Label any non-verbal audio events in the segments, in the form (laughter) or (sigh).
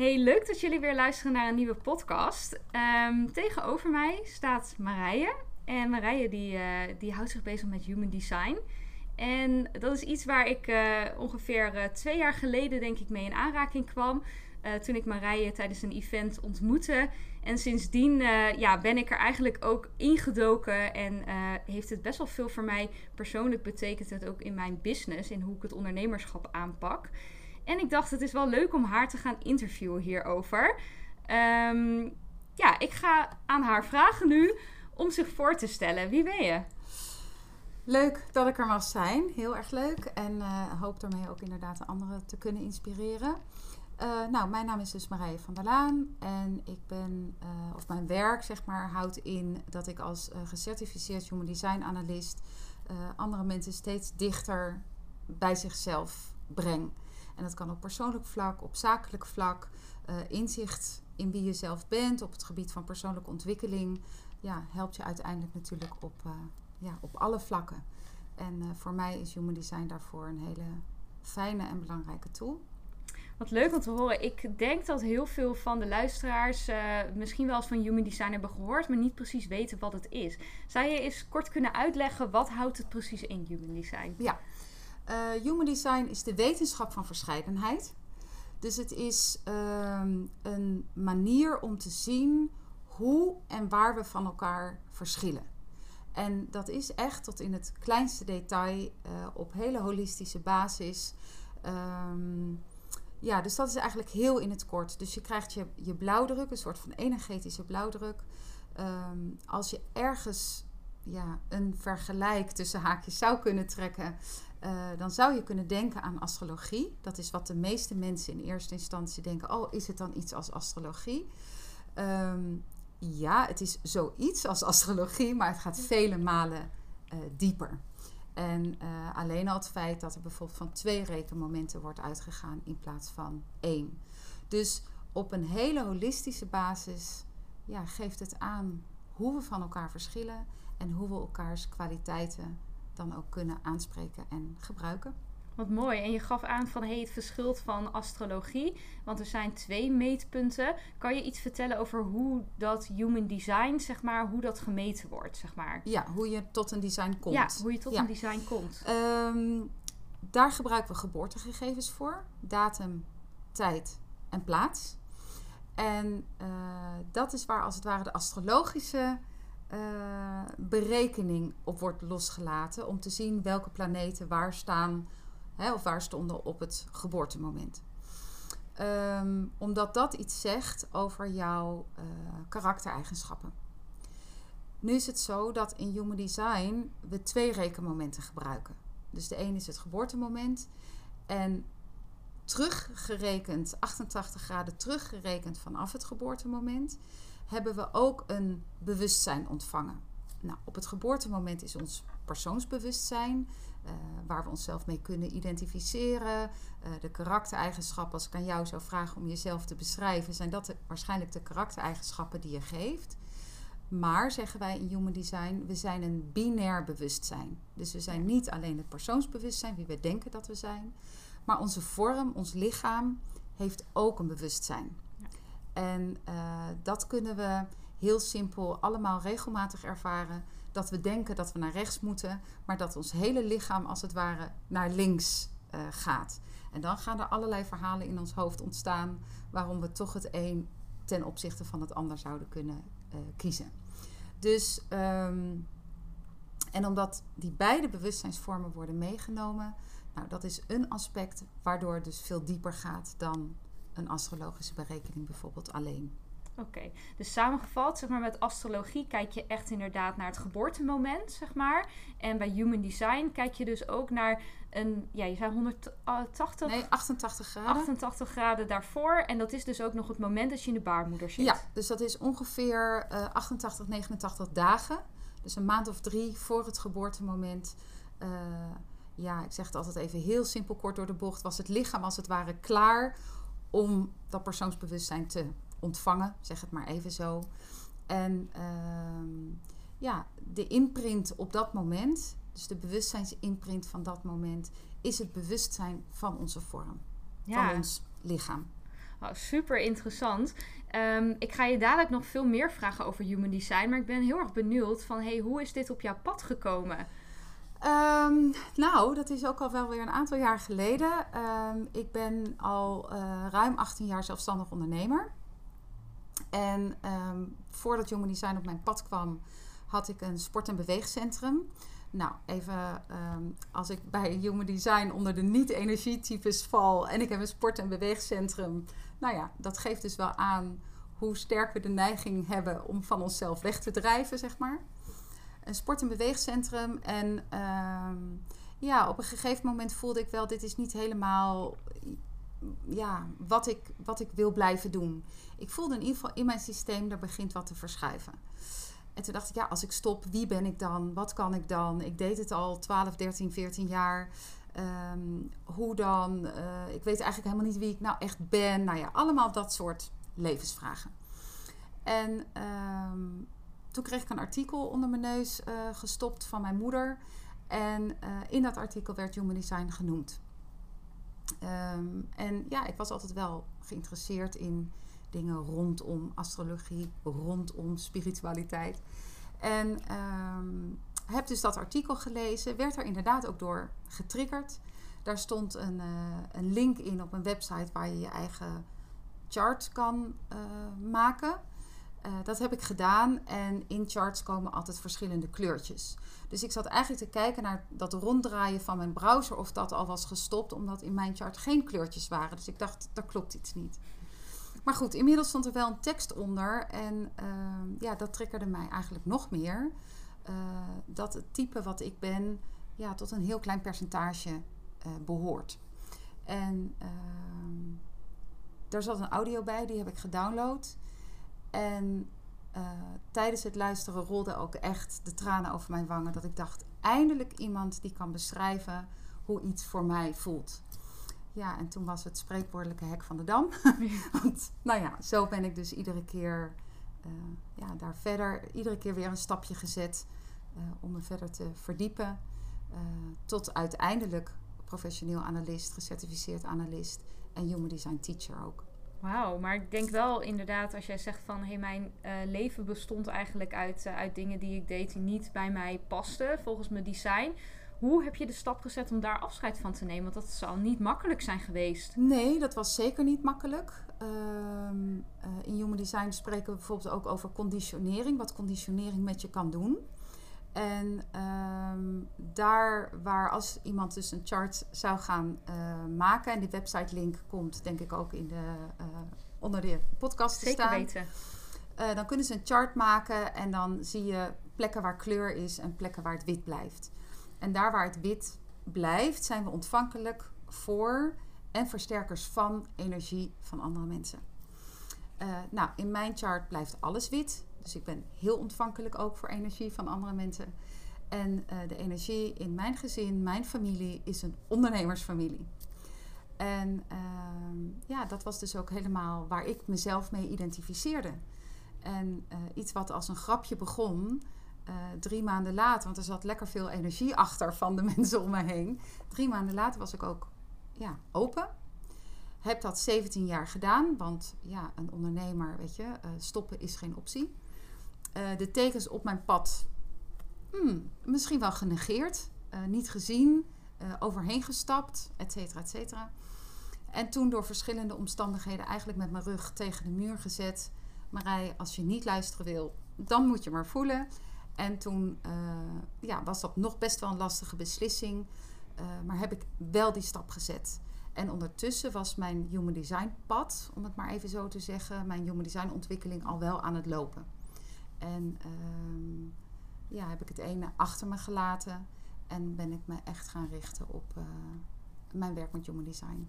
Hey, leuk dat jullie weer luisteren naar een nieuwe podcast. Ehm, tegenover mij staat Marije. En Marije die, eh, die houdt zich bezig met human design. En dat is iets waar ik eh, ongeveer uh, twee jaar geleden denk ik mee in aanraking kwam. toen ik Marije tijdens een event ontmoette. En sindsdien ja, ben ik er eigenlijk ook ingedoken. En heeft het best wel veel voor mij persoonlijk betekend het ook in mijn business. In hoe ik het ondernemerschap aanpak. En ik dacht, het is wel leuk om haar te gaan interviewen hierover. Um, ja, ik ga aan haar vragen nu om zich voor te stellen. Wie ben je? Leuk dat ik er mag zijn. Heel erg leuk. En uh, hoop daarmee ook inderdaad de anderen te kunnen inspireren. Uh, nou, mijn naam is dus Marije van der Laan. En ik ben, uh, of mijn werk zeg maar, houdt in dat ik als gecertificeerd Human Design Analyst andere mensen steeds dichter bij zichzelf breng. En dat kan op persoonlijk vlak, op zakelijk vlak, uh, inzicht in wie je zelf bent, op het gebied van persoonlijke ontwikkeling. Ja, helpt je uiteindelijk natuurlijk op, uh, ja, op alle vlakken. En uh, voor mij is Human Design daarvoor een hele fijne en belangrijke tool. Wat leuk om te horen. Ik denk dat heel veel van de luisteraars uh, misschien wel eens van Human Design hebben gehoord, maar niet precies weten wat het is. Zou je eens kort kunnen uitleggen wat houdt het precies in Human Design? Ja, human design is de wetenschap van verscheidenheid. Dus het is uh, een manier om te zien hoe en waar we van elkaar verschillen. En dat is echt tot in het kleinste detail uh, op hele holistische basis. Um, ja, dus dat is eigenlijk heel in het kort. Dus je krijgt je, je blauwdruk, een soort van energetische blauwdruk. Um, als je ergens ja, een vergelijk tussen haakjes zou kunnen trekken uh, dan zou je kunnen denken aan astrologie. Dat is wat de meeste mensen in eerste instantie denken. Oh, is het dan iets als astrologie? Um, ja, het is zoiets als astrologie, maar het gaat vele malen uh, dieper. En uh, alleen al het feit dat er bijvoorbeeld van twee rekenmomenten wordt uitgegaan in plaats van één. Dus op een hele holistische basis ja, geeft het aan hoe we van elkaar verschillen en hoe we elkaars kwaliteiten dan ook kunnen aanspreken en gebruiken. Wat mooi. En je gaf aan van hey, het verschilt van astrologie. Want er zijn twee meetpunten. Kan je iets vertellen over hoe dat human design, zeg maar, hoe dat gemeten wordt, zeg maar? Ja, hoe je tot een design komt. Ja, hoe je tot een design komt. Um, daar gebruiken we geboortegegevens voor. Datum, tijd en plaats. En uh, dat is waar als het ware de astrologische uh, berekening op wordt losgelaten om te zien welke planeten waar staan hè, of waar stonden op het geboortemoment. Um, omdat dat iets zegt over jouw uh, karaktereigenschappen. Nu is het zo dat in Human Design we twee rekenmomenten gebruiken. Dus de een is het geboortemoment en teruggerekend, 88 graden teruggerekend vanaf het geboortemoment, hebben we ook een bewustzijn ontvangen. Nou, op het geboortemoment is ons persoonsbewustzijn, uh, waar we onszelf mee kunnen identificeren. Uh, de karaktereigenschappen, als ik aan jou zou vragen om jezelf te beschrijven, zijn dat de, waarschijnlijk de karaktereigenschappen die je geeft. Maar zeggen wij in Human Design, we zijn een binair bewustzijn. Dus we zijn niet alleen het persoonsbewustzijn, wie we denken dat we zijn, maar onze vorm, ons lichaam, heeft ook een bewustzijn. En uh, dat kunnen we heel simpel allemaal regelmatig ervaren. Dat we denken dat we naar rechts moeten, maar dat ons hele lichaam als het ware naar links uh, gaat. En dan gaan er allerlei verhalen in ons hoofd ontstaan waarom we toch het een ten opzichte van het ander zouden kunnen uh, kiezen. Dus, um, en omdat die beide bewustzijnsvormen worden meegenomen, nou, dat is een aspect waardoor het dus veel dieper gaat dan een astrologische berekening bijvoorbeeld alleen. Oké, okay. dus samengevat, zeg maar, met astrologie kijk je echt inderdaad naar het geboortemoment, zeg maar. En bij Human Design kijk je dus ook naar een, ja, je zei 180... Nee, 88 graden. 88 graden daarvoor. En dat is dus ook nog het moment dat je in de baarmoeder zit. Ja, dus dat is ongeveer uh, 88, 89 dagen. Dus een maand of drie voor het geboortemoment. Uh, ja, ik zeg het altijd even heel simpel kort door de bocht. Was het lichaam als het ware klaar om dat persoonsbewustzijn te ontvangen, zeg het maar even zo. En uh, ja, de imprint op dat moment, dus de bewustzijnsimprint van dat moment, is het bewustzijn van onze vorm, ja. van ons lichaam. Oh, super interessant. Ehm, ik ga je dadelijk nog veel meer vragen over human design, maar ik ben heel erg benieuwd van hey, hoe is dit op jouw pad gekomen? Ehm, nou, dat is ook al wel weer een aantal jaar geleden. Ehm, ik ben al uh, ruim 18 jaar zelfstandig ondernemer. En voordat Human Design op mijn pad kwam, had ik een sport- en beweegcentrum. Nou, even als ik bij Human Design onder de niet-energietypes val en ik heb een sport- en beweegcentrum, nou ja, dat geeft dus wel aan hoe sterk we de neiging hebben om van onszelf weg te drijven, zeg maar. Een sport- en beweegcentrum. En ehm, ja, op een gegeven moment voelde ik wel, dit is niet helemaal ja, wat, ik, wat ik wil blijven doen. Ik voelde in ieder geval in mijn systeem, er begint wat te verschuiven. En toen dacht ik, ja, als ik stop, wie ben ik dan? Wat kan ik dan? Ik deed het al 12, 13, 14 jaar. Ehm, hoe dan? Uh, ik weet eigenlijk helemaal niet wie ik nou echt ben. Nou ja, allemaal dat soort levensvragen. En um, toen kreeg ik een artikel onder mijn neus uh, gestopt van mijn moeder. En uh, in dat artikel werd Human Design genoemd. Um, en ja, ik was altijd wel geïnteresseerd in dingen rondom astrologie, rondom spiritualiteit. En heb dus dat artikel gelezen, werd er inderdaad ook door getriggerd. Daar stond een, uh, een link in op een website waar je je eigen chart kan maken. Uh, dat heb ik gedaan en in charts komen altijd verschillende kleurtjes. Dus ik zat eigenlijk te kijken naar dat ronddraaien van mijn browser of dat al was gestopt, omdat in mijn chart geen kleurtjes waren. Dus ik dacht, daar klopt iets niet. Maar goed, inmiddels stond er wel een tekst onder en ja, dat triggerde mij eigenlijk nog meer. Uh, dat het type wat ik ben ja, tot een heel klein percentage uh, behoort. En uh, daar zat een audio bij, die heb ik gedownload. En tijdens het luisteren rolden ook echt de tranen over mijn wangen. Dat ik dacht, eindelijk iemand die kan beschrijven hoe iets voor mij voelt. Ja, en toen was het spreekwoordelijke hek van de dam. (laughs) Want, nou ja, zo ben ik dus iedere keer uh, ja, daar verder, iedere keer weer een stapje gezet uh, om me verder te verdiepen. Tot uiteindelijk professioneel analist, gecertificeerd analist en human design teacher ook. Wauw, maar ik denk wel inderdaad als jij zegt van hey, mijn leven bestond eigenlijk uit, uit dingen die ik deed die niet bij mij pasten volgens mijn design. Hoe heb je de stap gezet om daar afscheid van te nemen? Want dat zal niet makkelijk zijn geweest. Nee, dat was zeker niet makkelijk. Um, uh, in Human Design spreken we bijvoorbeeld ook over conditionering. Wat conditionering met je kan doen. En um, daar waar als iemand dus een chart zou gaan uh, maken... en die website link komt denk ik ook in de, uh, onder de podcast te Zeker staan. weten. dan kunnen ze een chart maken en dan zie je plekken waar kleur is... en plekken waar het wit blijft. En daar waar het wit blijft, zijn we ontvankelijk voor en versterkers van energie van andere mensen. Nou, in mijn chart blijft alles wit. Dus ik ben heel ontvankelijk ook voor energie van andere mensen. En uh, de energie in mijn gezin, mijn familie, is een ondernemersfamilie. En uh, ja, dat was dus ook helemaal waar ik mezelf mee identificeerde. En uh, iets wat als een grapje begon, uh, drie maanden later, want er zat lekker veel energie achter van de (laughs) mensen om me heen. Drie maanden later was ik ook ja, open. Heb dat 17 jaar gedaan, want ja, een ondernemer, weet je, stoppen is geen optie. Uh, de tekens op mijn pad, hmm, misschien wel genegeerd, niet gezien, overheen gestapt, et cetera, et cetera. En toen door verschillende omstandigheden eigenlijk met mijn rug tegen de muur gezet. Marij, als je niet luisteren wil, dan moet je maar voelen. En toen ja, was dat nog best wel een lastige beslissing. Maar heb ik wel die stap gezet. En ondertussen was mijn human design pad, om het maar even zo te zeggen, mijn human design ontwikkeling al wel aan het lopen. En uh, ja, heb ik het ene achter me gelaten en ben ik me echt gaan richten op uh, mijn werk met human design.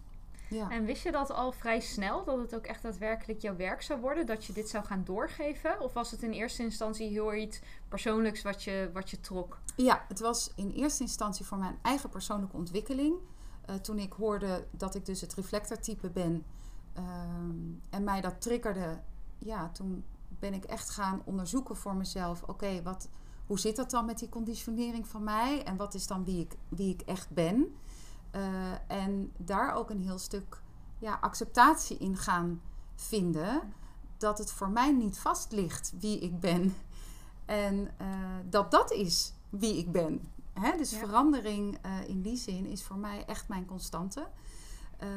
Ja. En wist je dat al vrij snel, dat het ook echt daadwerkelijk jouw werk zou worden, dat je dit zou gaan doorgeven? Of was het in eerste instantie heel iets persoonlijks wat je, wat je trok? Ja, het was in eerste instantie voor mijn eigen persoonlijke ontwikkeling. Uh, toen ik hoorde dat ik dus het reflectortype ben uh, en mij dat triggerde, ja, toen ben ik echt gaan onderzoeken voor mezelf. Oké, okay, wat, hoe zit dat dan met die conditionering van mij? En wat is dan wie ik, wie ik echt ben? Uh, en daar ook een heel stuk ja, acceptatie in gaan vinden. Dat het voor mij niet vast ligt wie ik ben. En eh, dat dat is wie ik ben. Hè? Dus Ja. verandering eh, in die zin is voor mij echt mijn constante. Eh,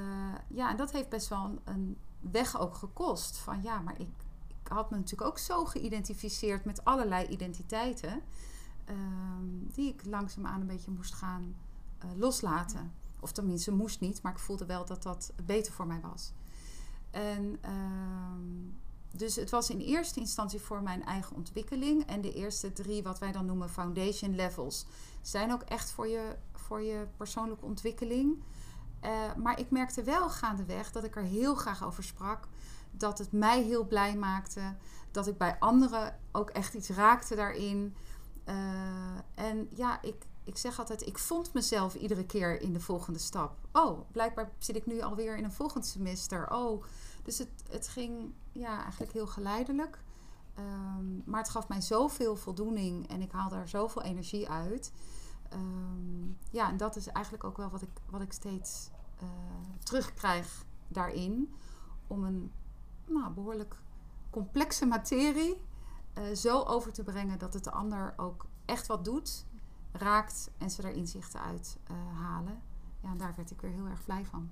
ja, en dat heeft best wel een, een weg ook gekost. Van ja, maar ik had me natuurlijk ook zo geïdentificeerd met allerlei identiteiten. ehm, die ik langzaamaan een beetje moest gaan eh, loslaten. Of tenminste, moest niet, maar ik voelde wel dat dat beter voor mij was. En ehm, dus het was in eerste instantie voor mijn eigen ontwikkeling. En de eerste drie, wat wij dan noemen foundation levels, zijn ook echt voor je, voor je persoonlijke ontwikkeling. Eh, maar ik merkte wel gaandeweg dat ik er heel graag over sprak. Dat het mij heel blij maakte. Dat ik bij anderen ook echt iets raakte daarin. Eh, en ja, ik, ik zeg altijd, ik vond mezelf iedere keer in de volgende stap. Oh, blijkbaar zit ik nu alweer in een volgend semester. Oh, dus het, het ging ja, eigenlijk heel geleidelijk. Ehm, maar het gaf mij zoveel voldoening en ik haalde er zoveel energie uit. Ehm, ja, en dat is eigenlijk ook wel wat ik, wat ik steeds eh, terugkrijg daarin. Om een nou, behoorlijk complexe materie eh, zo over te brengen dat het de ander ook echt wat doet, raakt en ze er inzichten uit eh, halen. Ja, daar werd ik weer heel erg blij van.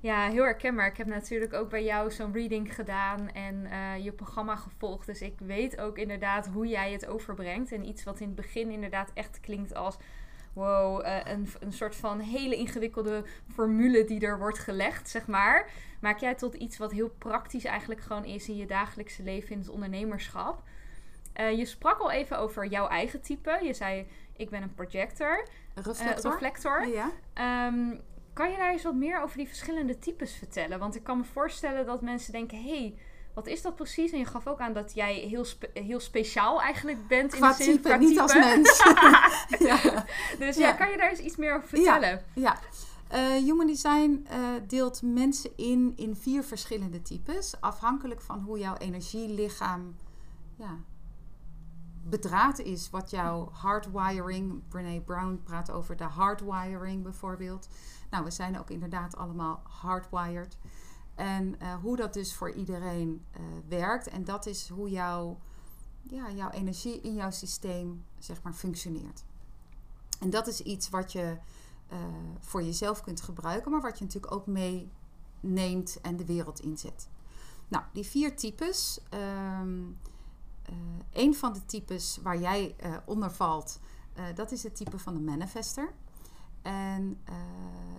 Ja, heel herkenbaar. Ik heb natuurlijk ook bij jou zo'n reading gedaan en eh, je programma gevolgd. Dus ik weet ook inderdaad hoe jij het overbrengt. En iets wat in het begin inderdaad echt klinkt als... Wow, eh, een, een soort van hele ingewikkelde formule die er wordt gelegd, zeg maar. Maak jij tot iets wat heel praktisch eigenlijk gewoon is in je dagelijkse leven in het ondernemerschap. Eh, je sprak al even over jouw eigen type. Je zei, ik ben een projector, Een eh, reflector? reflector. ja. Ehm, kan je daar eens wat meer over die verschillende types vertellen? Want ik kan me voorstellen dat mensen denken: hé, hey, wat is dat precies? En je gaf ook aan dat jij heel, spe- heel speciaal eigenlijk bent Qua in de zin type, qua niet type. als mens. (laughs) ja. Dus ja. Ja. kan je daar eens iets meer over vertellen? Ja, Eh, Human Design eh, deelt mensen in in vier verschillende types, afhankelijk van hoe jouw energielichaam ja, bedraad is. Wat jouw hardwiring, Brene Brown praat over de hardwiring bijvoorbeeld. Nou, we zijn ook inderdaad allemaal hardwired. En eh, hoe dat dus voor iedereen eh, werkt. En dat is hoe jouw, ja, jouw energie in jouw systeem zeg maar, functioneert. En dat is iets wat je eh, voor jezelf kunt gebruiken, maar wat je natuurlijk ook meeneemt en de wereld inzet. Nou, die vier types. eh, een van de types waar jij onder valt, dat is het type van de manifester. En eh,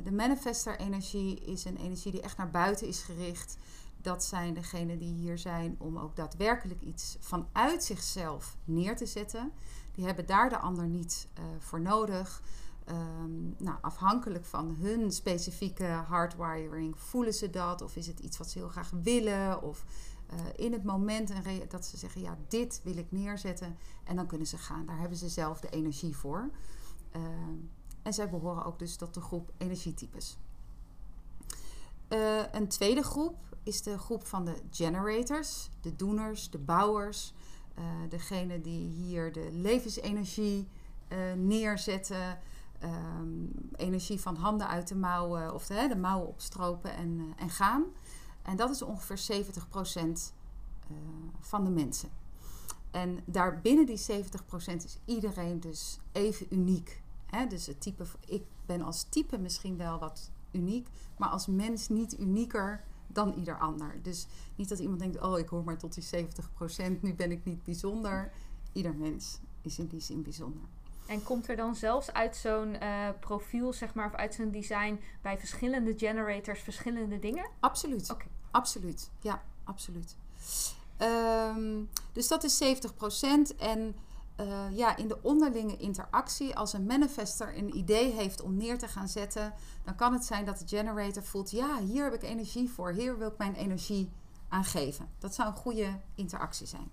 de manifester-energie is een energie die echt naar buiten is gericht. Dat zijn degenen die hier zijn om ook daadwerkelijk iets vanuit zichzelf neer te zetten. Die hebben daar de ander niet eh, voor nodig. Ehm, nou, afhankelijk van hun specifieke hardwiring voelen ze dat, of is het iets wat ze heel graag willen, of eh, in het moment dat ze zeggen: Ja, dit wil ik neerzetten, en dan kunnen ze gaan. Daar hebben ze zelf de energie voor. Ehm, en zij behoren ook dus tot de groep energietypes. Eh, een tweede groep is de groep van de generators, de doeners, de bouwers. Uh, degene die hier de levensenergie uh, neerzetten. Um, energie van handen uit de mouwen of de, de mouwen opstropen en, en gaan. En dat is ongeveer 70% uh, van de mensen. En daarbinnen die 70% is iedereen dus even uniek. Hè? Dus het type, ik ben als type misschien wel wat uniek, maar als mens niet unieker dan ieder ander. Dus niet dat iemand denkt, oh ik hoor maar tot die 70%, nu ben ik niet bijzonder. Ieder mens is in die zin bijzonder. En komt er dan zelfs uit zo'n uh, profiel, zeg maar, of uit zo'n design bij verschillende generators verschillende dingen? Absoluut. Okay. Absoluut. Ja, absoluut. Um, dus dat is 70%. En uh, ja, in de onderlinge interactie, als een manifester een idee heeft om neer te gaan zetten, dan kan het zijn dat de generator voelt: ja, hier heb ik energie voor, hier wil ik mijn energie aan geven. Dat zou een goede interactie zijn.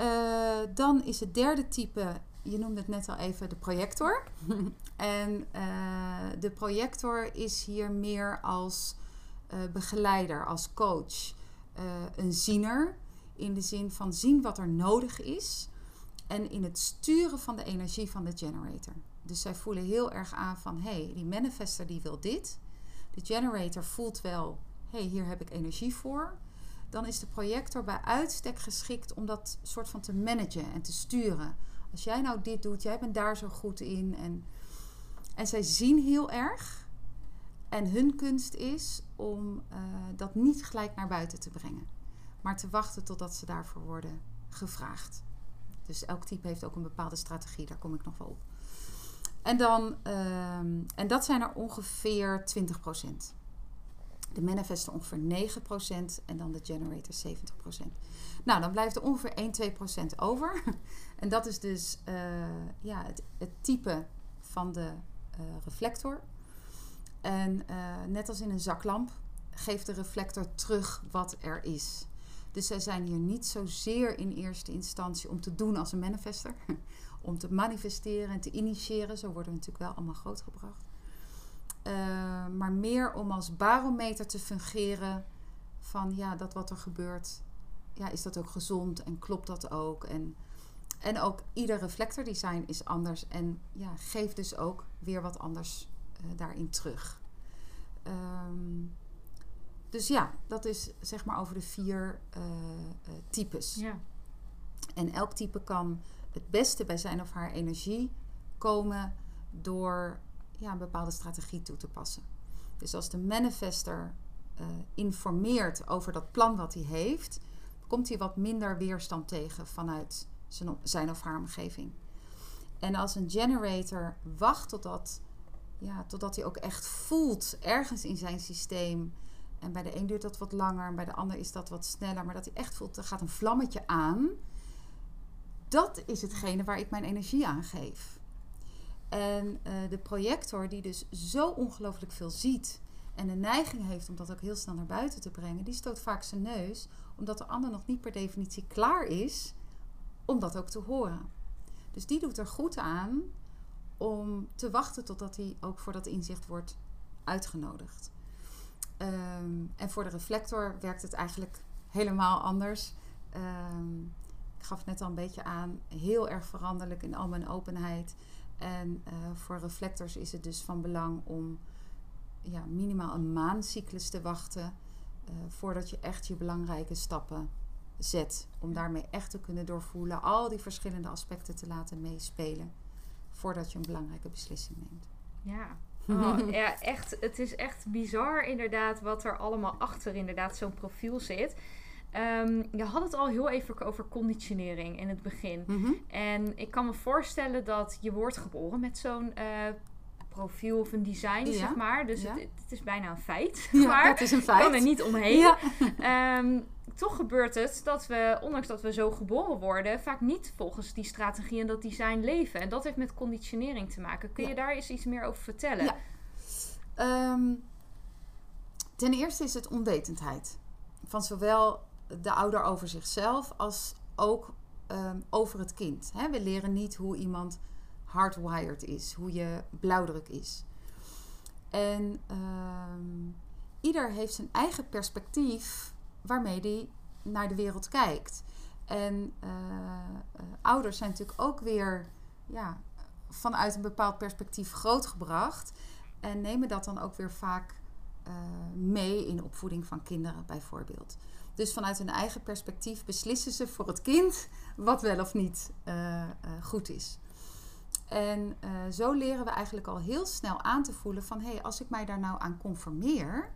Uh, dan is het derde type, je noemde het net al even, de projector. (laughs) en uh, de projector is hier meer als begeleider, als coach, een ziener. In de zin van zien wat er nodig is. En in het sturen van de energie van de generator. Dus zij voelen heel erg aan van, hé, hey, die manifester die wil dit. de generator voelt wel, hé, hey, hier heb ik energie voor. Dan is de projector bij uitstek geschikt om dat soort van te managen en te sturen. Als jij nou dit doet, jij bent daar zo goed in. En, en zij zien heel erg. En hun kunst is om uh, dat niet gelijk naar buiten te brengen. Maar te wachten totdat ze daarvoor worden gevraagd. Dus elk type heeft ook een bepaalde strategie, daar kom ik nog wel op. En, dan, um, en dat zijn er ongeveer 20%. De manifester ongeveer 9% en dan de generator 70%. Nou, dan blijft er ongeveer 1, 2% over. (laughs) en dat is dus uh, ja, het, het, type van de uh, reflector. En uh, net als in een zaklamp geeft de reflector terug wat er is. Dus zij zijn hier niet zozeer in eerste instantie om te doen als een manifester. (laughs) om te manifesteren en te initiëren. Zo worden we natuurlijk wel allemaal grootgebracht. Uh, maar meer om als barometer te fungeren van ja, dat wat er gebeurt, ja, is dat ook gezond en klopt dat ook? En, en ook ieder reflectordesign is anders en ja, geeft dus ook weer wat anders uh, daarin terug. Um, dus ja, dat is zeg maar over de vier uh, uh, types. Ja. En elk type kan het beste bij zijn of haar energie komen door ja, een bepaalde strategie toe te passen. Dus als de manifester uh, informeert over dat plan wat hij heeft, komt hij wat minder weerstand tegen vanuit zijn, zijn of haar omgeving. En als een generator wacht totdat, ja, totdat hij ook echt voelt ergens in zijn systeem en bij de een duurt dat wat langer, en bij de ander is dat wat sneller. Maar dat hij echt voelt, er gaat een vlammetje aan. Dat is hetgene waar ik mijn energie aan geef. En uh, de projector, die dus zo ongelooflijk veel ziet en de neiging heeft om dat ook heel snel naar buiten te brengen, die stoot vaak zijn neus, omdat de ander nog niet per definitie klaar is om dat ook te horen. Dus die doet er goed aan om te wachten totdat hij ook voor dat inzicht wordt uitgenodigd. Um, en voor de reflector werkt het eigenlijk helemaal anders. Um, ik gaf het net al een beetje aan, heel erg veranderlijk in al mijn openheid. En uh, voor reflectors is het dus van belang om ja, minimaal een maancyclus te wachten uh, voordat je echt je belangrijke stappen zet. Om daarmee echt te kunnen doorvoelen, al die verschillende aspecten te laten meespelen voordat je een belangrijke beslissing neemt. Ja, Oh, (laughs) ja, echt. Het is echt bizar inderdaad wat er allemaal achter inderdaad zo'n profiel zit. Um, je had het al heel even over conditionering in het begin. Mm -hmm. En ik kan me voorstellen dat je wordt geboren met zo'n uh, profiel of een design, ja. zeg maar. Dus ja. het, het, is bijna een feit. (laughs) Ja, maar. dat is een feit. Kan er niet omheen. Um, toch gebeurt het dat we, ondanks dat we zo geboren worden, vaak niet volgens die strategie en dat design leven. En dat heeft met conditionering te maken. Kun je daar eens iets meer over vertellen? Ja. Um, ten eerste is het onwetendheid. Van zowel de ouder over zichzelf als ook um, over het kind. He, we leren niet hoe iemand hardwired is, hoe je blauwdruk is. En um, ieder heeft zijn eigen perspectief waarmee die naar de wereld kijkt. En uh, uh, ouders zijn natuurlijk ook weer ja, vanuit een bepaald perspectief grootgebracht. En nemen dat dan ook weer vaak uh, mee in de opvoeding van kinderen, bijvoorbeeld. Dus vanuit hun eigen perspectief beslissen ze voor het kind wat wel of niet goed is. En zo leren we eigenlijk al heel snel aan te voelen van hé, hey, als ik mij daar nou aan conformeer,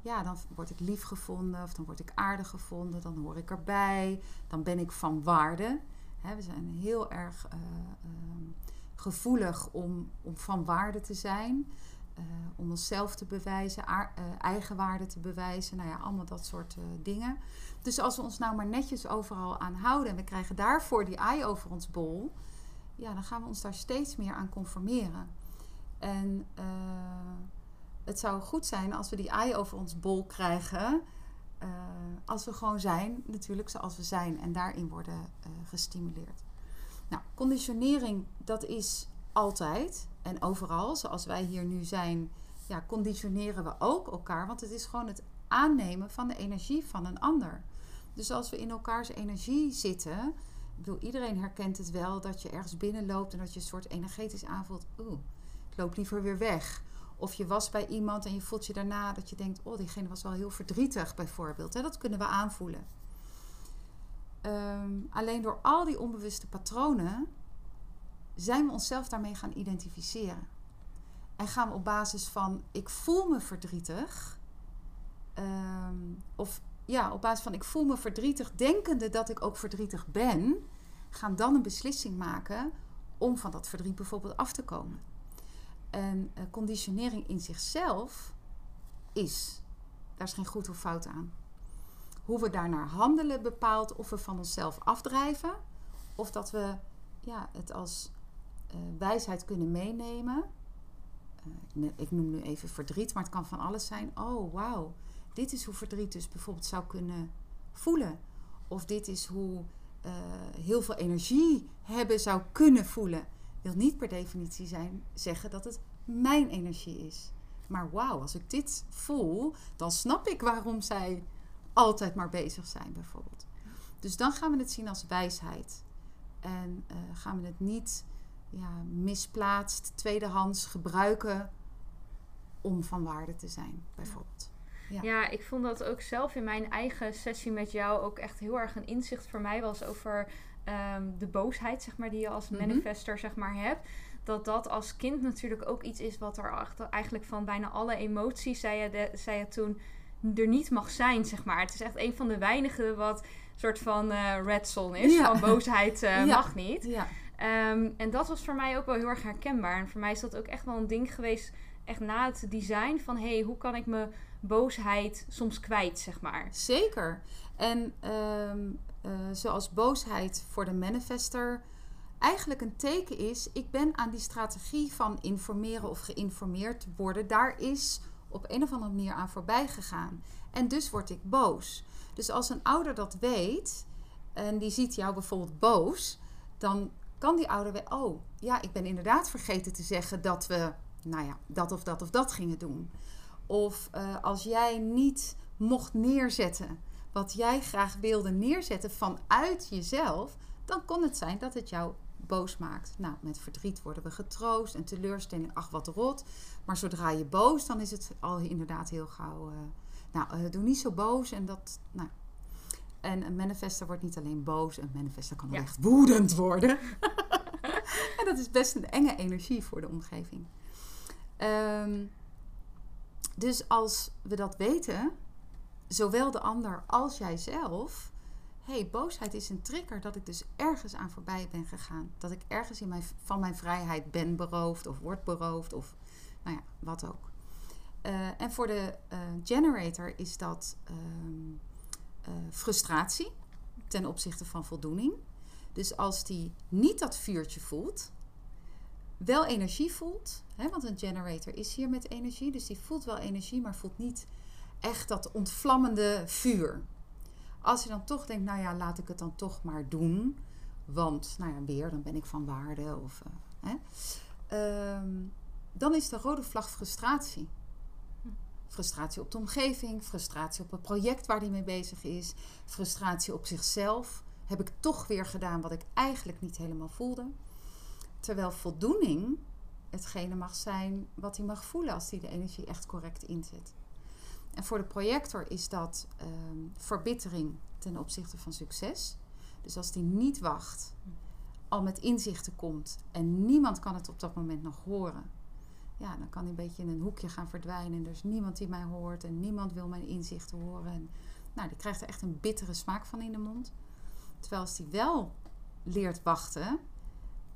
ja, dan word ik lief gevonden of dan word ik aardig gevonden, dan hoor ik erbij, dan ben ik van waarde. We zijn heel erg uh, uh, gevoelig om, om van waarde te zijn, uh, om onszelf te bewijzen, eigenwaarde te bewijzen, nou ja, allemaal dat soort dingen. Dus als we ons nou maar netjes overal aan houden en we krijgen daarvoor die ei over ons bol, ja, dan gaan we ons daar steeds meer aan conformeren. En het zou goed zijn als we die ei over ons bol krijgen. Uh, als we gewoon zijn, natuurlijk zoals we zijn. En daarin worden uh, gestimuleerd. Nou, conditionering, dat is altijd en overal. Zoals wij hier nu zijn, ja, conditioneren we ook elkaar. Want het is gewoon het aannemen van de energie van een ander. Dus als we in elkaars energie zitten. Ik iedereen herkent het wel dat je ergens binnenloopt en dat je een soort energetisch aanvoelt. Oeh, ik loop liever weer weg. Of je was bij iemand en je voelt je daarna dat je denkt: oh, diegene was wel heel verdrietig, bijvoorbeeld. Dat kunnen we aanvoelen. Ehm, alleen door al die onbewuste patronen zijn we onszelf daarmee gaan identificeren. En gaan we op basis van: ik voel me verdrietig. Ehm, of ja, op basis van: ik voel me verdrietig, denkende dat ik ook verdrietig ben, gaan dan een beslissing maken om van dat verdriet bijvoorbeeld af te komen. En uh, conditionering in zichzelf is, daar is geen goed of fout aan. Hoe we daarnaar handelen bepaalt of we van onszelf afdrijven of dat we ja, het als uh, wijsheid kunnen meenemen. Uh, ik noem nu even verdriet, maar het kan van alles zijn. Oh, wauw, dit is hoe verdriet dus bijvoorbeeld zou kunnen voelen. Of dit is hoe heel veel energie hebben zou kunnen voelen wil niet per definitie zijn, zeggen dat het mijn energie is. Maar wauw, als ik dit voel, dan snap ik waarom zij altijd maar bezig zijn, bijvoorbeeld. Dus dan gaan we het zien als wijsheid. En uh, gaan we het niet ja, misplaatst, tweedehands gebruiken om van waarde te zijn, bijvoorbeeld. Ja. ja. ik vond dat ook zelf in mijn eigen sessie met jou ook echt heel erg een inzicht voor mij was over Ehm, de boosheid, zeg maar, die je als mhm. manifester, zeg maar, hebt. Dat dat als kind natuurlijk ook iets is wat er achter, eigenlijk van bijna alle emoties, zei je, de, zei je toen, er niet mag zijn, zeg maar. Het is echt een van de weinigen wat soort van uh, red zone is. Van boosheid (laughs) uh, mag niet. Ja. Um, en dat was voor mij ook wel heel erg herkenbaar. En voor mij is dat ook echt wel een ding geweest, echt na het design van... hé, hey, hoe kan ik mijn boosheid soms kwijt, zeg maar. Zeker. En um, uh, zoals boosheid voor de manifester eigenlijk een teken is: ik ben aan die strategie van informeren of geïnformeerd worden, daar is op een of andere manier aan voorbij gegaan. En dus word ik boos. Dus als een ouder dat weet en die ziet jou bijvoorbeeld boos, dan kan die ouder weer: oh ja, ik ben inderdaad vergeten te zeggen dat we, nou ja, dat of dat of dat gingen doen. Of uh, als jij niet mocht neerzetten wat jij graag wilde neerzetten vanuit jezelf, dan kon het zijn dat het jou boos maakt. Nou, met verdriet worden we getroost en teleurstelling, ach wat rot. Maar zodra je boos, dan is het al inderdaad heel gauw. Uh, nou, uh, doe niet zo boos en dat. Nou. En een manifester wordt niet alleen boos, een manifester kan ja. echt woedend worden. (laughs) en dat is best een enge energie voor de omgeving. Um, dus als we dat weten, zowel de ander als jijzelf. hey, boosheid is een trigger dat ik dus ergens aan voorbij ben gegaan. Dat ik ergens in mijn, van mijn vrijheid ben beroofd of word beroofd of nou ja, wat ook. Uh, en voor de uh, generator is dat uh, frustratie ten opzichte van voldoening. Dus als die niet dat vuurtje voelt, wel energie voelt, hè, want een generator is hier met energie, dus die voelt wel energie, maar voelt niet echt dat ontvlammende vuur. Als je dan toch denkt, nou ja, laat ik het dan toch maar doen. Want, nou ja, weer, dan ben ik van waarde. Of, uh, hè, ehm, dan is de rode vlag frustratie. Frustratie op de omgeving, frustratie op het project waar hij mee bezig is, frustratie op zichzelf. Heb ik toch weer gedaan wat ik eigenlijk niet helemaal voelde. Terwijl voldoening hetgene mag zijn wat hij mag voelen als hij de energie echt correct inzet. En voor de projector is dat ehm, verbittering ten opzichte van succes. Dus als die niet wacht, al met inzichten komt en niemand kan het op dat moment nog horen, ja, dan kan hij een beetje in een hoekje gaan verdwijnen. En er is niemand die mij hoort en niemand wil mijn inzichten horen. En, nou, die krijgt er echt een bittere smaak van in de mond. Terwijl als die wel leert wachten,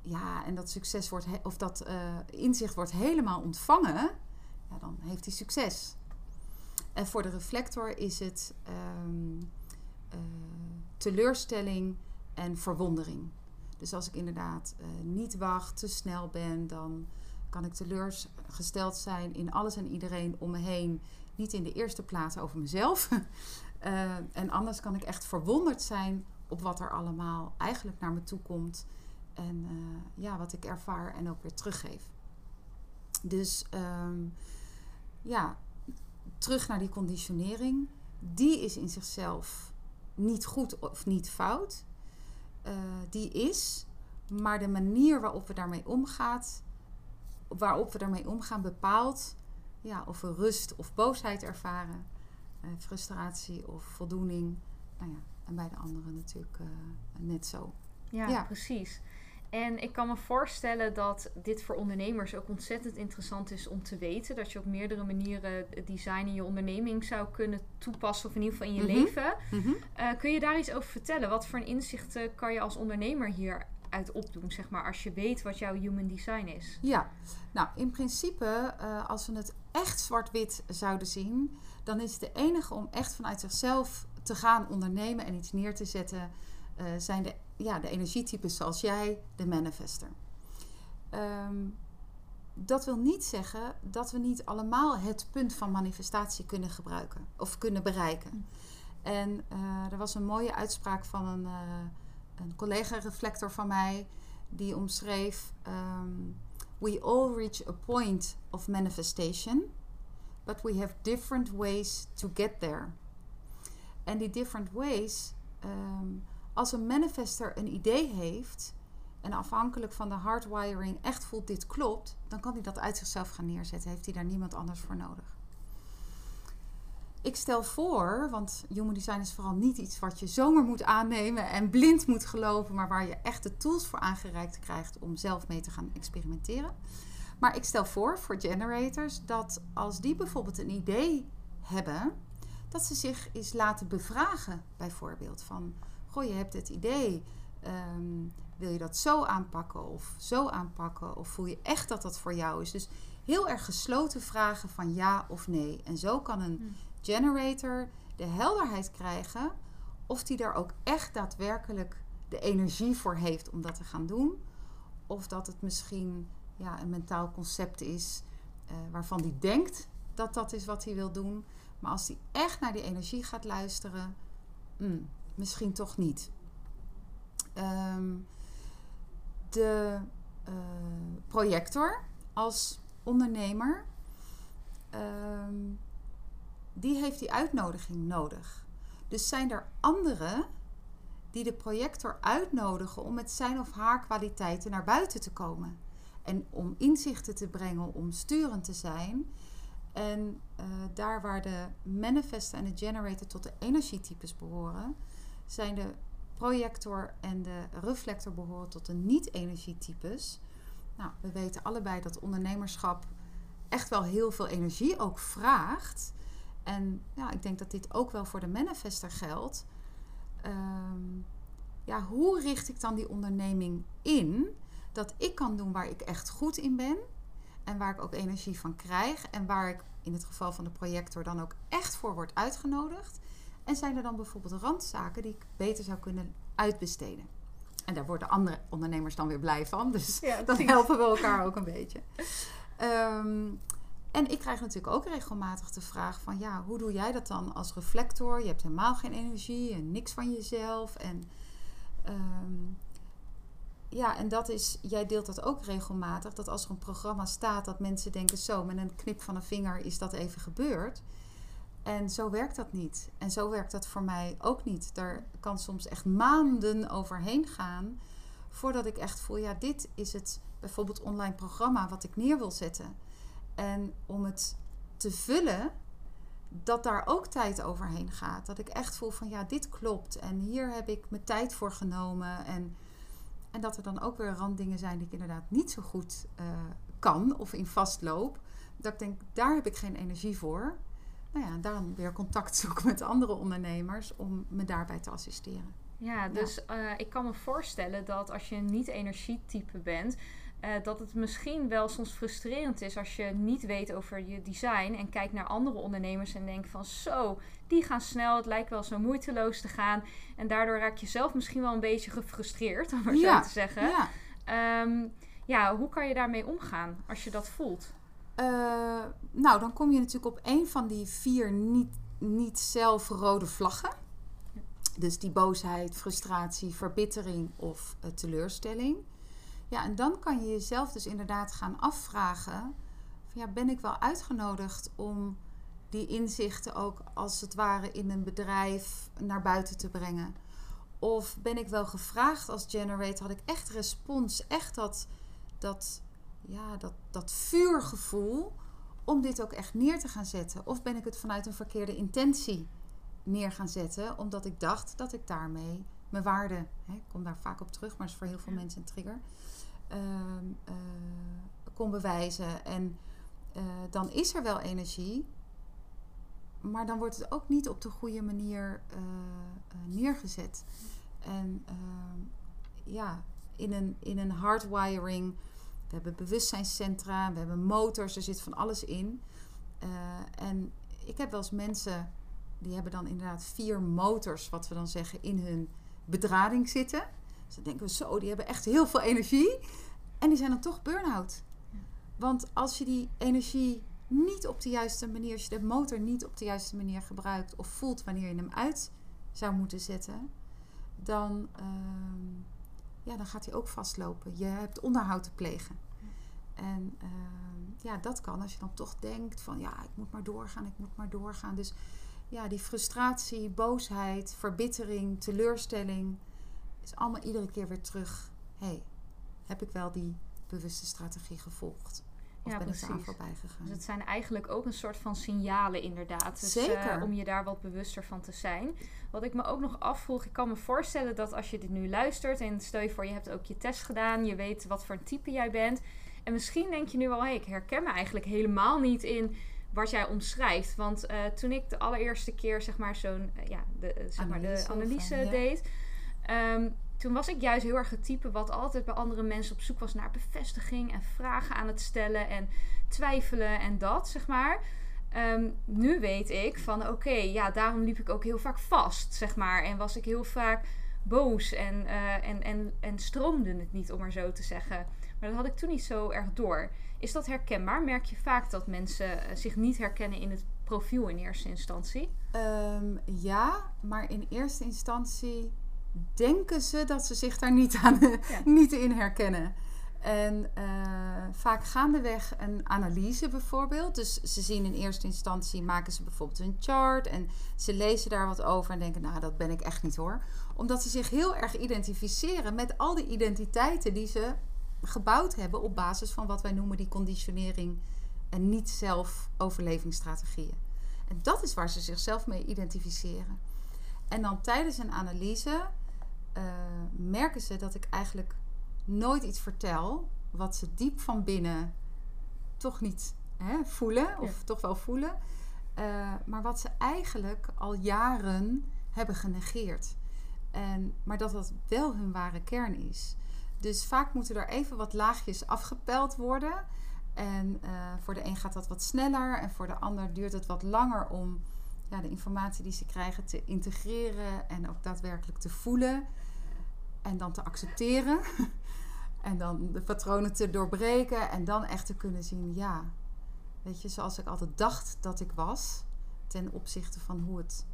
ja, en dat succes wordt, of dat uh, inzicht wordt helemaal ontvangen, ja, dan heeft hij succes. En voor de reflector is het um, uh, teleurstelling en verwondering. Dus als ik inderdaad uh, niet wacht, te snel ben, dan kan ik teleurgesteld zijn in alles en iedereen om me heen. Niet in de eerste plaats over mezelf. (laughs) en anders kan ik echt verwonderd zijn op wat er allemaal eigenlijk naar me toe komt. En ja, wat ik ervaar en ook weer teruggeef. Dus um, ja, terug naar die conditionering. Die is in zichzelf niet goed of niet fout. Uh, die is, maar de manier waarop we daarmee omgaan, waarop we daarmee omgaan bepaalt ja, of we rust of boosheid ervaren, eh, frustratie of voldoening. Nou ja, en bij de anderen natuurlijk eh, net zo. Ja, Ja. precies. En ik kan me voorstellen dat dit voor ondernemers ook ontzettend interessant is om te weten. Dat je op meerdere manieren het design in je onderneming zou kunnen toepassen, of in ieder geval in je Mhm. leven. Mhm. Eh, kun je daar iets over vertellen? Wat voor inzichten kan je als ondernemer hieruit opdoen, zeg maar, als je weet wat jouw human design is? Ja, nou in principe, eh, als we het echt zwart-wit zouden zien, dan is de enige om echt vanuit zichzelf te gaan ondernemen en iets neer te zetten, eh, zijn de, ja, de energietypes zoals jij, de manifester. Ehm, dat wil niet zeggen dat we niet allemaal het punt van manifestatie kunnen gebruiken of kunnen bereiken. En eh, er was een mooie uitspraak van een, eh, een collega-reflector van mij die omschreef: ehm, We all reach a point of manifestation, but we have different ways to get there. En die different ways, ehm, als een manifester een idee heeft en afhankelijk van de hardwiring echt voelt dit klopt, dan kan hij dat uit zichzelf gaan neerzetten. Heeft hij daar niemand anders voor nodig. Ik stel voor, want human design is vooral niet iets wat je zomaar moet aannemen en blind moet geloven, maar waar je echt de tools voor aangereikt krijgt om zelf mee te gaan experimenteren. Maar ik stel voor voor generators dat als die bijvoorbeeld een idee hebben, dat ze zich eens laten bevragen, bijvoorbeeld van, goh, je hebt het idee, ehm, wil je dat zo aanpakken of zo aanpakken, of voel je echt dat dat voor jou is? Dus heel erg gesloten vragen van ja of nee. En zo kan een Hmm. generator de helderheid krijgen of die daar ook echt daadwerkelijk de energie voor heeft om dat te gaan doen. Of dat het misschien ja, een mentaal concept is eh, waarvan die denkt dat dat is wat hij wil doen. Maar als hij echt naar die energie gaat luisteren, hmm, misschien toch niet. Ehm, de eh, projector als ondernemer, ehm, die heeft die uitnodiging nodig. Dus zijn er anderen die de projector uitnodigen om met zijn of haar kwaliteiten naar buiten te komen. En om inzichten te brengen, om sturend te zijn. En eh, daar waar de manifester en de generator tot de energietypes behoren, zijn de projector en de reflector behoren tot de niet-energietypes. Nou, we weten allebei dat ondernemerschap echt wel heel veel energie ook vraagt. En ja, ik denk dat dit ook wel voor de manifester geldt. Ehm, ja, hoe richt ik dan die onderneming in dat ik kan doen waar ik echt goed in ben en waar ik ook energie van krijg en waar ik in het geval van de projector dan ook echt voor word uitgenodigd? En zijn er dan bijvoorbeeld randzaken die ik beter zou kunnen uitbesteden? En daar worden andere ondernemers dan weer blij van. Dus Ja, dan helpen we elkaar ook een beetje. Ehm, en ik krijg natuurlijk ook regelmatig de vraag van... ja, hoe doe jij dat dan als reflector? Je hebt helemaal geen energie en niks van jezelf. En ehm, ja, en dat is... Jij deelt dat ook regelmatig. Dat als er een programma staat dat mensen denken... zo, met een knip van een vinger is dat even gebeurd. En zo werkt dat niet. En zo werkt dat voor mij ook niet. Daar kan soms echt maanden overheen gaan... voordat ik echt voel, ja, dit is het bijvoorbeeld online programma wat ik neer wil zetten. En om het te vullen, dat daar ook tijd overheen gaat. Dat ik echt voel van ja, dit klopt. En hier heb ik mijn tijd voor genomen. En, en dat er dan ook weer randdingen zijn die ik inderdaad niet zo goed eh, kan of in vastloop. Dat ik denk, daar heb ik geen energie voor. Nou ja, dan weer contact zoeken met andere ondernemers om me daarbij te assisteren. Ja, dus eh, ik kan me voorstellen dat als je een niet-energietype bent, eh, dat het misschien wel soms frustrerend is als je niet weet over je design en kijkt naar andere ondernemers en denkt van zo, die gaan snel, het lijkt wel zo moeiteloos te gaan. En daardoor raak je zelf misschien wel een beetje gefrustreerd, (laughs) om maar Ja, zo te zeggen. Ja. Ehm, ja, hoe kan je daarmee omgaan als je dat voelt? Eh, nou, dan kom je natuurlijk op een van die vier niet, niet zelf rode vlaggen. Dus die boosheid, frustratie, verbittering of eh, teleurstelling. Ja, en dan kan je jezelf dus inderdaad gaan afvragen: ja, ben ik wel uitgenodigd om die inzichten ook als het ware in een bedrijf naar buiten te brengen? Of ben ik wel gevraagd als generator? Had ik echt respons, echt dat, dat, ja, dat, dat vuurgevoel om dit ook echt neer te gaan zetten? Of ben ik het vanuit een verkeerde intentie neer gaan zetten, omdat ik dacht dat ik daarmee mijn waarde, hè, ik kom daar vaak op terug, maar het is voor heel veel mensen een trigger, ehm, eh, kon bewijzen. En eh, dan is er wel energie, maar dan wordt het ook niet op de goede manier eh, neergezet. En ehm, ja, in een, in een hardwiring, we hebben bewustzijnscentra, we hebben motors, er zit van alles in. Eh, en ik heb wel eens mensen, die hebben dan inderdaad vier motors, wat we dan zeggen, in hun bedrading zitten. Dus dan denken we zo, die hebben echt heel veel energie. En die zijn dan toch burn-out. Want als je die energie niet op de juiste manier, als je de motor niet op de juiste manier gebruikt of voelt wanneer je hem uit zou moeten zetten, dan, ehm, ja, dan gaat hij ook vastlopen. Je hebt onderhoud te plegen. En ehm, ja, dat kan als je dan toch denkt van ja, ik moet maar doorgaan, ik moet maar doorgaan. Dus ja, die frustratie, boosheid, verbittering, teleurstelling is allemaal iedere keer weer terug. hey, heb ik wel die bewuste strategie gevolgd? Of Ja, ben ik precies. voorbij gegaan? Dus het zijn eigenlijk ook een soort van signalen inderdaad. Dus, Zeker. eh, om je daar wat bewuster van te zijn. Wat ik me ook nog afvroeg, ik kan me voorstellen dat als je dit nu luistert en stel je voor je hebt ook je test gedaan, je weet wat voor een type jij bent. En misschien denk je nu wel, hey, ik herken me eigenlijk helemaal niet in wat jij omschrijft. Want eh, toen ik de allereerste keer zeg maar zo'n eh, ja, de, zeg maar Analyse de analyse ja. deed. ehm, toen was ik juist heel erg het type wat altijd bij andere mensen op zoek was naar bevestiging en vragen aan het stellen en twijfelen en dat, zeg maar. Ehm, nu weet ik van oké, ja, daarom liep ik ook heel vaak vast, zeg maar. En was ik heel vaak boos en, eh, en, en, en stroomde het niet, om maar zo te zeggen. Maar dat had ik toen niet zo erg door. Is dat herkenbaar? Merk je vaak dat mensen eh, zich niet herkennen in het profiel in eerste instantie? Ehm, ja, maar in eerste instantie denken ze dat ze zich daar niet, aan, Ja. (laughs) niet in herkennen. En eh, vaak gaandeweg een analyse bijvoorbeeld. Dus ze zien in eerste instantie, maken ze bijvoorbeeld een chart en ze lezen daar wat over en denken, nou dat ben ik echt niet hoor. Omdat ze zich heel erg identificeren met al die identiteiten die ze gebouwd hebben op basis van wat wij noemen die conditionering en niet zelf overlevingsstrategieën. En dat is waar ze zichzelf mee identificeren. En dan tijdens een analyse eh, merken ze dat ik eigenlijk nooit iets vertel wat ze diep van binnen toch niet hè, voelen, of toch wel voelen, eh, maar wat ze eigenlijk al jaren hebben genegeerd. En, maar dat dat wel hun ware kern is. Dus vaak moeten er even wat laagjes afgepeld worden. En eh, voor de een gaat dat wat sneller en voor de ander duurt het wat langer om ja, de informatie die ze krijgen te integreren en ook daadwerkelijk te voelen en dan te accepteren. (laughs) en dan de patronen te doorbreken en dan echt te kunnen zien, ja, weet je, zoals ik altijd dacht dat ik was, ten opzichte van hoe het,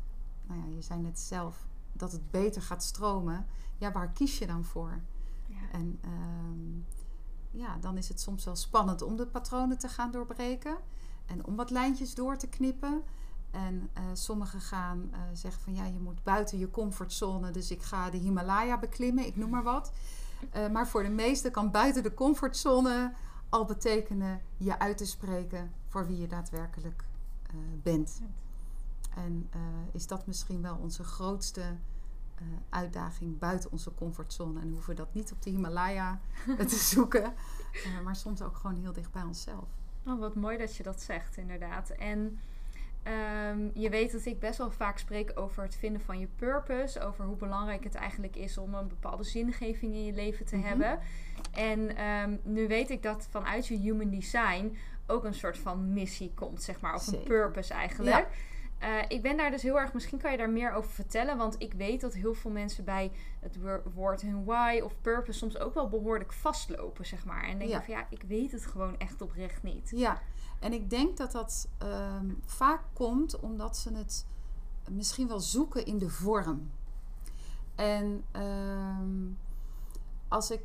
nou ja, je zei net zelf, dat het beter gaat stromen. Ja, waar kies je dan voor? Ja. En ehm, ja, dan is het soms wel spannend om de patronen te gaan doorbreken. En om wat lijntjes door te knippen. En eh, sommigen gaan eh, zeggen van ja, je moet buiten je comfortzone. Dus ik ga de Himalaya beklimmen, ik noem maar wat. Eh, maar voor de meesten kan buiten de comfortzone al betekenen je uit te spreken voor wie je daadwerkelijk bent. En is dat misschien wel onze grootste uitdaging buiten onze comfortzone. En hoeven we dat niet op de Himalaya (laughs) te zoeken, maar soms ook gewoon heel dicht bij onszelf. Oh, wat mooi dat je dat zegt, inderdaad. En ehm, je weet dat ik best wel vaak spreek over het vinden van je purpose. Over hoe belangrijk het eigenlijk is om een bepaalde zingeving in je leven te Mhm. hebben. En ehm, nu weet ik dat vanuit je human design ook een soort van missie komt, zeg maar. Of een purpose eigenlijk. Eh, ik ben daar dus heel erg, misschien kan je daar meer over vertellen. Want ik weet dat heel veel mensen bij het wo- woord hun why of purpose soms ook wel behoorlijk vastlopen, zeg maar. En denken Ja. van ja, ik weet het gewoon echt oprecht niet. Ja, en ik denk dat dat ehm, vaak komt omdat ze het misschien wel zoeken in de vorm. En ehm, als ik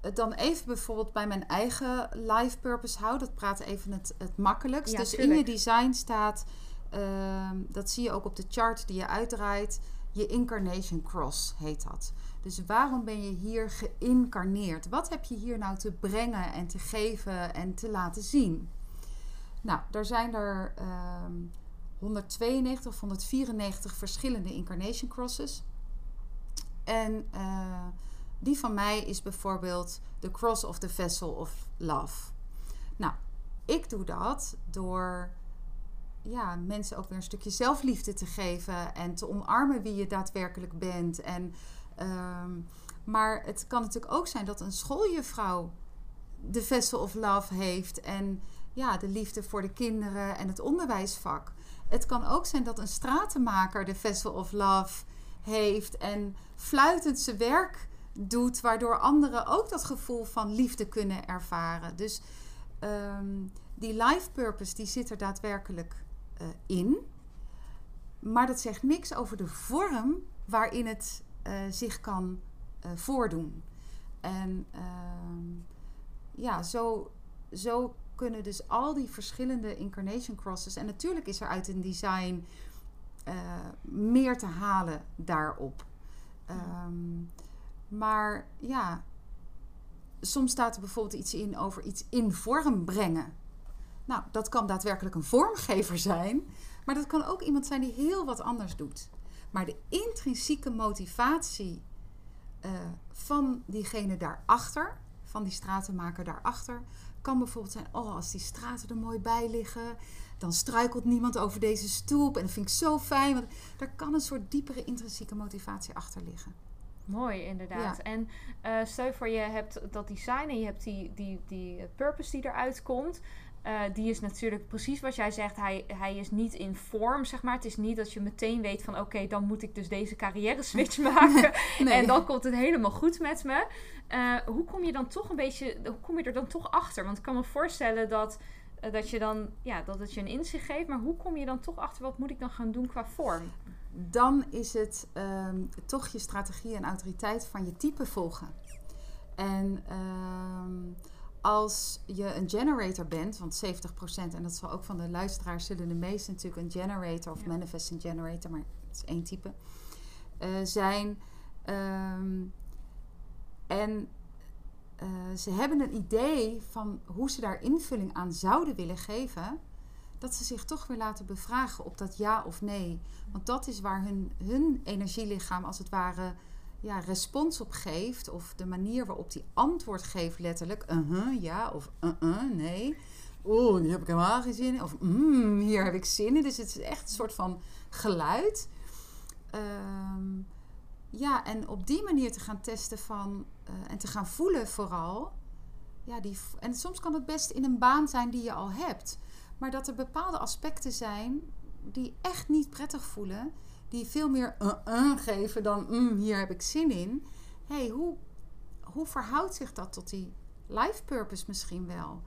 het dan even bijvoorbeeld bij mijn eigen life purpose hou, dat praat even het, het makkelijkst. Ja, dus in je design staat, ehm, dat zie je ook op de chart die je uitdraait, je incarnation cross heet dat. Dus waarom ben je hier geïncarneerd? Wat heb je hier nou te brengen en te geven en te laten zien? Nou, daar zijn er ehm 192 of 194 verschillende incarnation crosses. En eh, die van mij is bijvoorbeeld de Cross of the Vessel of Love. Nou, ik doe dat door ja, mensen ook weer een stukje zelfliefde te geven en te omarmen wie je daadwerkelijk bent. En, ehm, maar het kan natuurlijk ook zijn dat een schooljuffrouw de Vessel of Love heeft en ja, de liefde voor de kinderen en het onderwijsvak. Het kan ook zijn dat een stratenmaker de Vessel of Love heeft en fluitend zijn werk doet, waardoor anderen ook dat gevoel van liefde kunnen ervaren. Dus ehm, die life purpose die zit er daadwerkelijk uh, in. Maar dat zegt niks over de vorm waarin het uh, zich kan uh, voordoen. En ehm, ja, zo, zo kunnen dus al die verschillende incarnation crosses. En natuurlijk is er uit een design meer te halen daarop. Um, maar ja, soms staat er bijvoorbeeld iets in over iets in vorm brengen. Nou, dat kan daadwerkelijk een vormgever zijn, maar dat kan ook iemand zijn die heel wat anders doet. Maar de intrinsieke motivatie uh, van diegene daarachter, van die stratenmaker daarachter, kan bijvoorbeeld zijn: oh, als die straten er mooi bij liggen, dan struikelt niemand over deze stoep en dat vind ik zo fijn. Want er kan een soort diepere intrinsieke motivatie achter liggen. Mooi, inderdaad. Ja. En uh, stel voor, je hebt dat design en je hebt die, die, die purpose die eruit komt. Uh, die is natuurlijk precies wat jij zegt. Hij, hij is niet in vorm, zeg maar. Het is niet dat je meteen weet van... oké, dan moet ik dus deze carrière switch (laughs) maken. nee. En dan komt het helemaal goed met me. Uh, hoe kom je dan toch een beetje... Hoe kom je er dan toch achter? Want ik kan me voorstellen dat, uh, dat, je dan, ja, dat het je een inzicht geeft. Maar hoe kom je dan toch achter... wat moet ik dan gaan doen qua vorm? dan is het um, toch je strategie en autoriteit van je type volgen. En um, als je een generator bent, want 70%, en dat zal ook van de luisteraars zullen de meesten natuurlijk een generator of ja. manifesting generator, maar het is één type, uh, zijn. Um, en uh, ze hebben een idee van hoe ze daar invulling aan zouden willen geven dat ze zich toch weer laten bevragen op dat ja of nee. Want dat is waar hun, hun energielichaam als het ware ja, respons op geeft. Of de manier waarop die antwoord geeft letterlijk. Uh -huh, ja of uh nee. Oeh, hier heb ik helemaal geen zin in. Of mm, hier heb ik zin in. Dus het is echt een soort van geluid. Um, ja, en op die manier te gaan testen van... Uh, en te gaan voelen vooral... Ja, die, en soms kan het best in een baan zijn die je al hebt. Maar dat er bepaalde aspecten zijn die echt niet prettig voelen. Die veel meer uh-uh geven dan mm, hier heb ik zin in. hey, hoe, hoe verhoudt zich dat tot die life purpose misschien wel?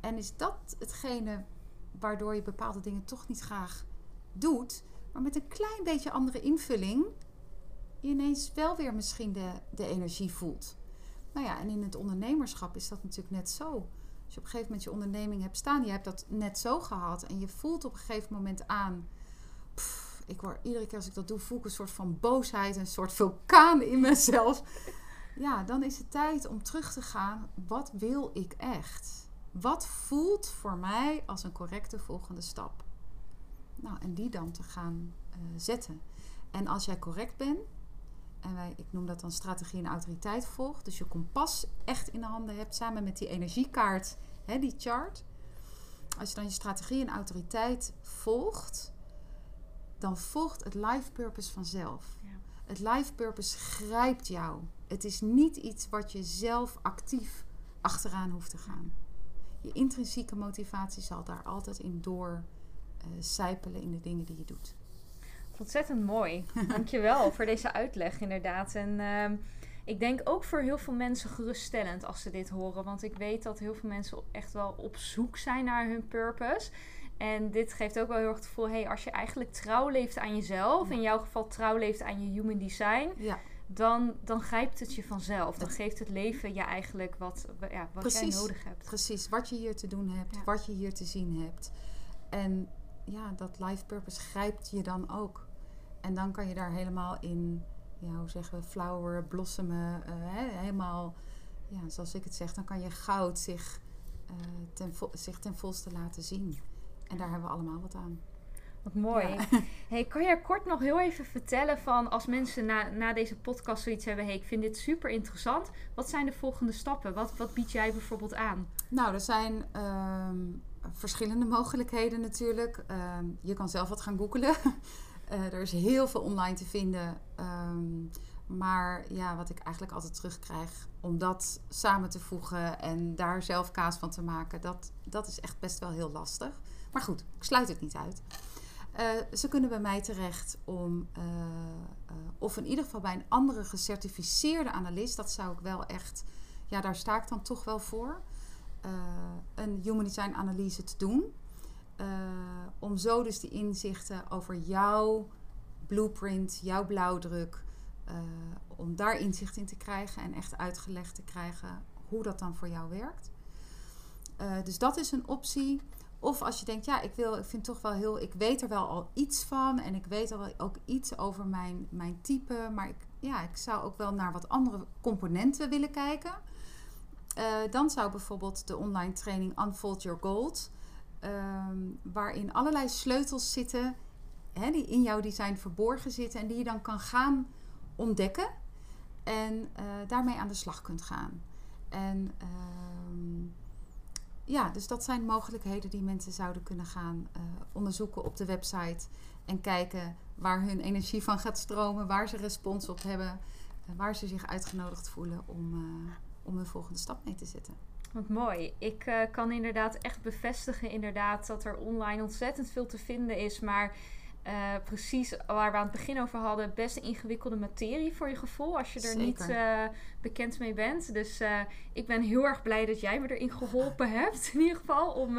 En is dat hetgene waardoor je bepaalde dingen toch niet graag doet, maar met een klein beetje andere invulling je ineens wel weer misschien de, de energie voelt? Nou ja, en in het ondernemerschap is dat natuurlijk net zo je op een gegeven moment je onderneming hebt staan, je hebt dat net zo gehad en je voelt op een gegeven moment aan. Ik word iedere keer als ik dat doe, voel ik een soort van boosheid, een soort vulkaan in mezelf. Ja, dan is het tijd om terug te gaan. Wat wil ik echt? Wat voelt voor mij als een correcte volgende stap? Nou, en die dan te gaan uh, zetten. En als jij correct bent, en wij, ik noem dat dan strategie en autoriteit volgt. Dus je kompas echt in de handen hebt samen met die energiekaart, hè, die chart. Als je dan je strategie en autoriteit volgt, dan volgt het life purpose vanzelf. Ja. Het life purpose grijpt jou. Het is niet iets wat je zelf actief achteraan hoeft te gaan. Je intrinsieke motivatie zal daar altijd in door uh, sijpelen in de dingen die je doet. Ontzettend mooi. (laughs) Dankjewel voor deze uitleg, inderdaad. En uh, ik denk ook voor heel veel mensen geruststellend als ze dit horen. Want ik weet dat heel veel mensen echt wel op zoek zijn naar hun purpose. En dit geeft ook wel heel erg het gevoel: hey, als je eigenlijk trouw leeft aan jezelf, in jouw geval trouw leeft aan je human design. Ja. Dan, dan grijpt het je vanzelf. Dan geeft het leven je eigenlijk wat, ja, wat jij nodig hebt. Precies, wat je hier te doen hebt, ja. wat je hier te zien hebt. En ja, dat life purpose grijpt je dan ook. En dan kan je daar helemaal in, ja, hoe zeggen we, floweren, blossomen. Uh, helemaal, ja, zoals ik het zeg, dan kan je goud zich, uh, ten, zich ten volste laten zien. En daar hebben we allemaal wat aan. Wat mooi. Ja. (laughs) Hey, kan je kort nog heel even vertellen van als mensen na, na deze podcast zoiets hebben, hey, ik vind dit super interessant. Wat zijn de volgende stappen? Wat, wat bied jij bijvoorbeeld aan? Nou, er zijn ehm, verschillende mogelijkheden natuurlijk. Ehm, je kan zelf wat gaan googlen. (laughs) Eh, er is heel veel online te vinden. Ehm, maar ja, wat ik eigenlijk altijd terugkrijg om dat samen te voegen en daar zelf kaas van te maken, dat, dat is echt best wel heel lastig. Maar goed, ik sluit het niet uit. Eh, ze kunnen bij mij terecht om, eh, of in ieder geval bij een andere gecertificeerde analist, dat zou ik wel echt, ja, daar sta ik dan toch wel voor, een human design analyse te doen. Om zo dus die inzichten over jouw blueprint, jouw blauwdruk, om daar inzicht in te krijgen en echt uitgelegd te krijgen hoe dat dan voor jou werkt. Dus dat is een optie. Of als je denkt, ja, ik, wil, ik vind toch wel heel, ik weet er wel al iets van en ik weet al ook iets over mijn, mijn type, maar ik, ja, ik zou ook wel naar wat andere componenten willen kijken. Eh, dan zou bijvoorbeeld de online training Unfold Your Gold, ehm, waarin allerlei sleutels zitten hè, die in jouw design verborgen zitten en die je dan kan gaan ontdekken en eh, daarmee aan de slag kunt gaan. En ehm, ja, dus dat zijn mogelijkheden die mensen zouden kunnen gaan eh, onderzoeken op de website en kijken waar hun energie van gaat stromen, waar ze respons op hebben, eh, waar ze zich uitgenodigd voelen om, eh, om hun volgende stap mee te zetten. Wat mooi. Ik kan inderdaad echt bevestigen inderdaad dat er online ontzettend veel te vinden is, maar eh, precies waar we aan het begin over hadden, best een ingewikkelde materie voor je gevoel als je er Zeker. niet eh, bekend mee bent. Dus eh, ik ben heel erg blij dat jij me erin geholpen (laughs) hebt, in ieder geval, om,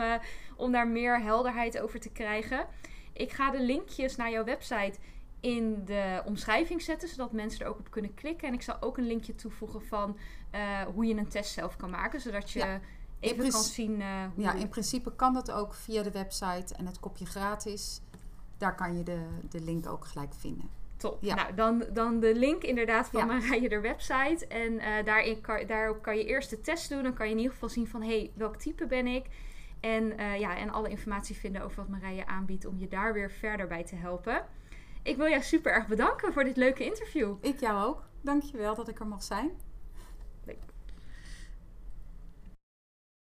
om daar meer helderheid over te krijgen. Ik ga de linkjes naar jouw website in de omschrijving zetten, zodat mensen er ook op kunnen klikken. En ik zal ook een linkje toevoegen van hoe je een test zelf kan maken, zodat je Ja. even kan zien hoe Ja, in principe kan dat ook via de website en het kopje gratis. Daar kan je de, de link ook gelijk vinden. Top. Ja. Nou, dan, dan de link inderdaad van Ja. Marije (laughs) de website. En eh, daarin kan, daarop kan je eerst de test doen. Dan kan je in ieder geval zien van, hé, hey, welk type ben ik? En, eh, ja, en alle informatie vinden over wat Marije aanbiedt om je daar weer verder bij te helpen. Ik wil jou super erg bedanken voor dit leuke interview. Ik jou ook. Dankjewel dat ik er mag zijn.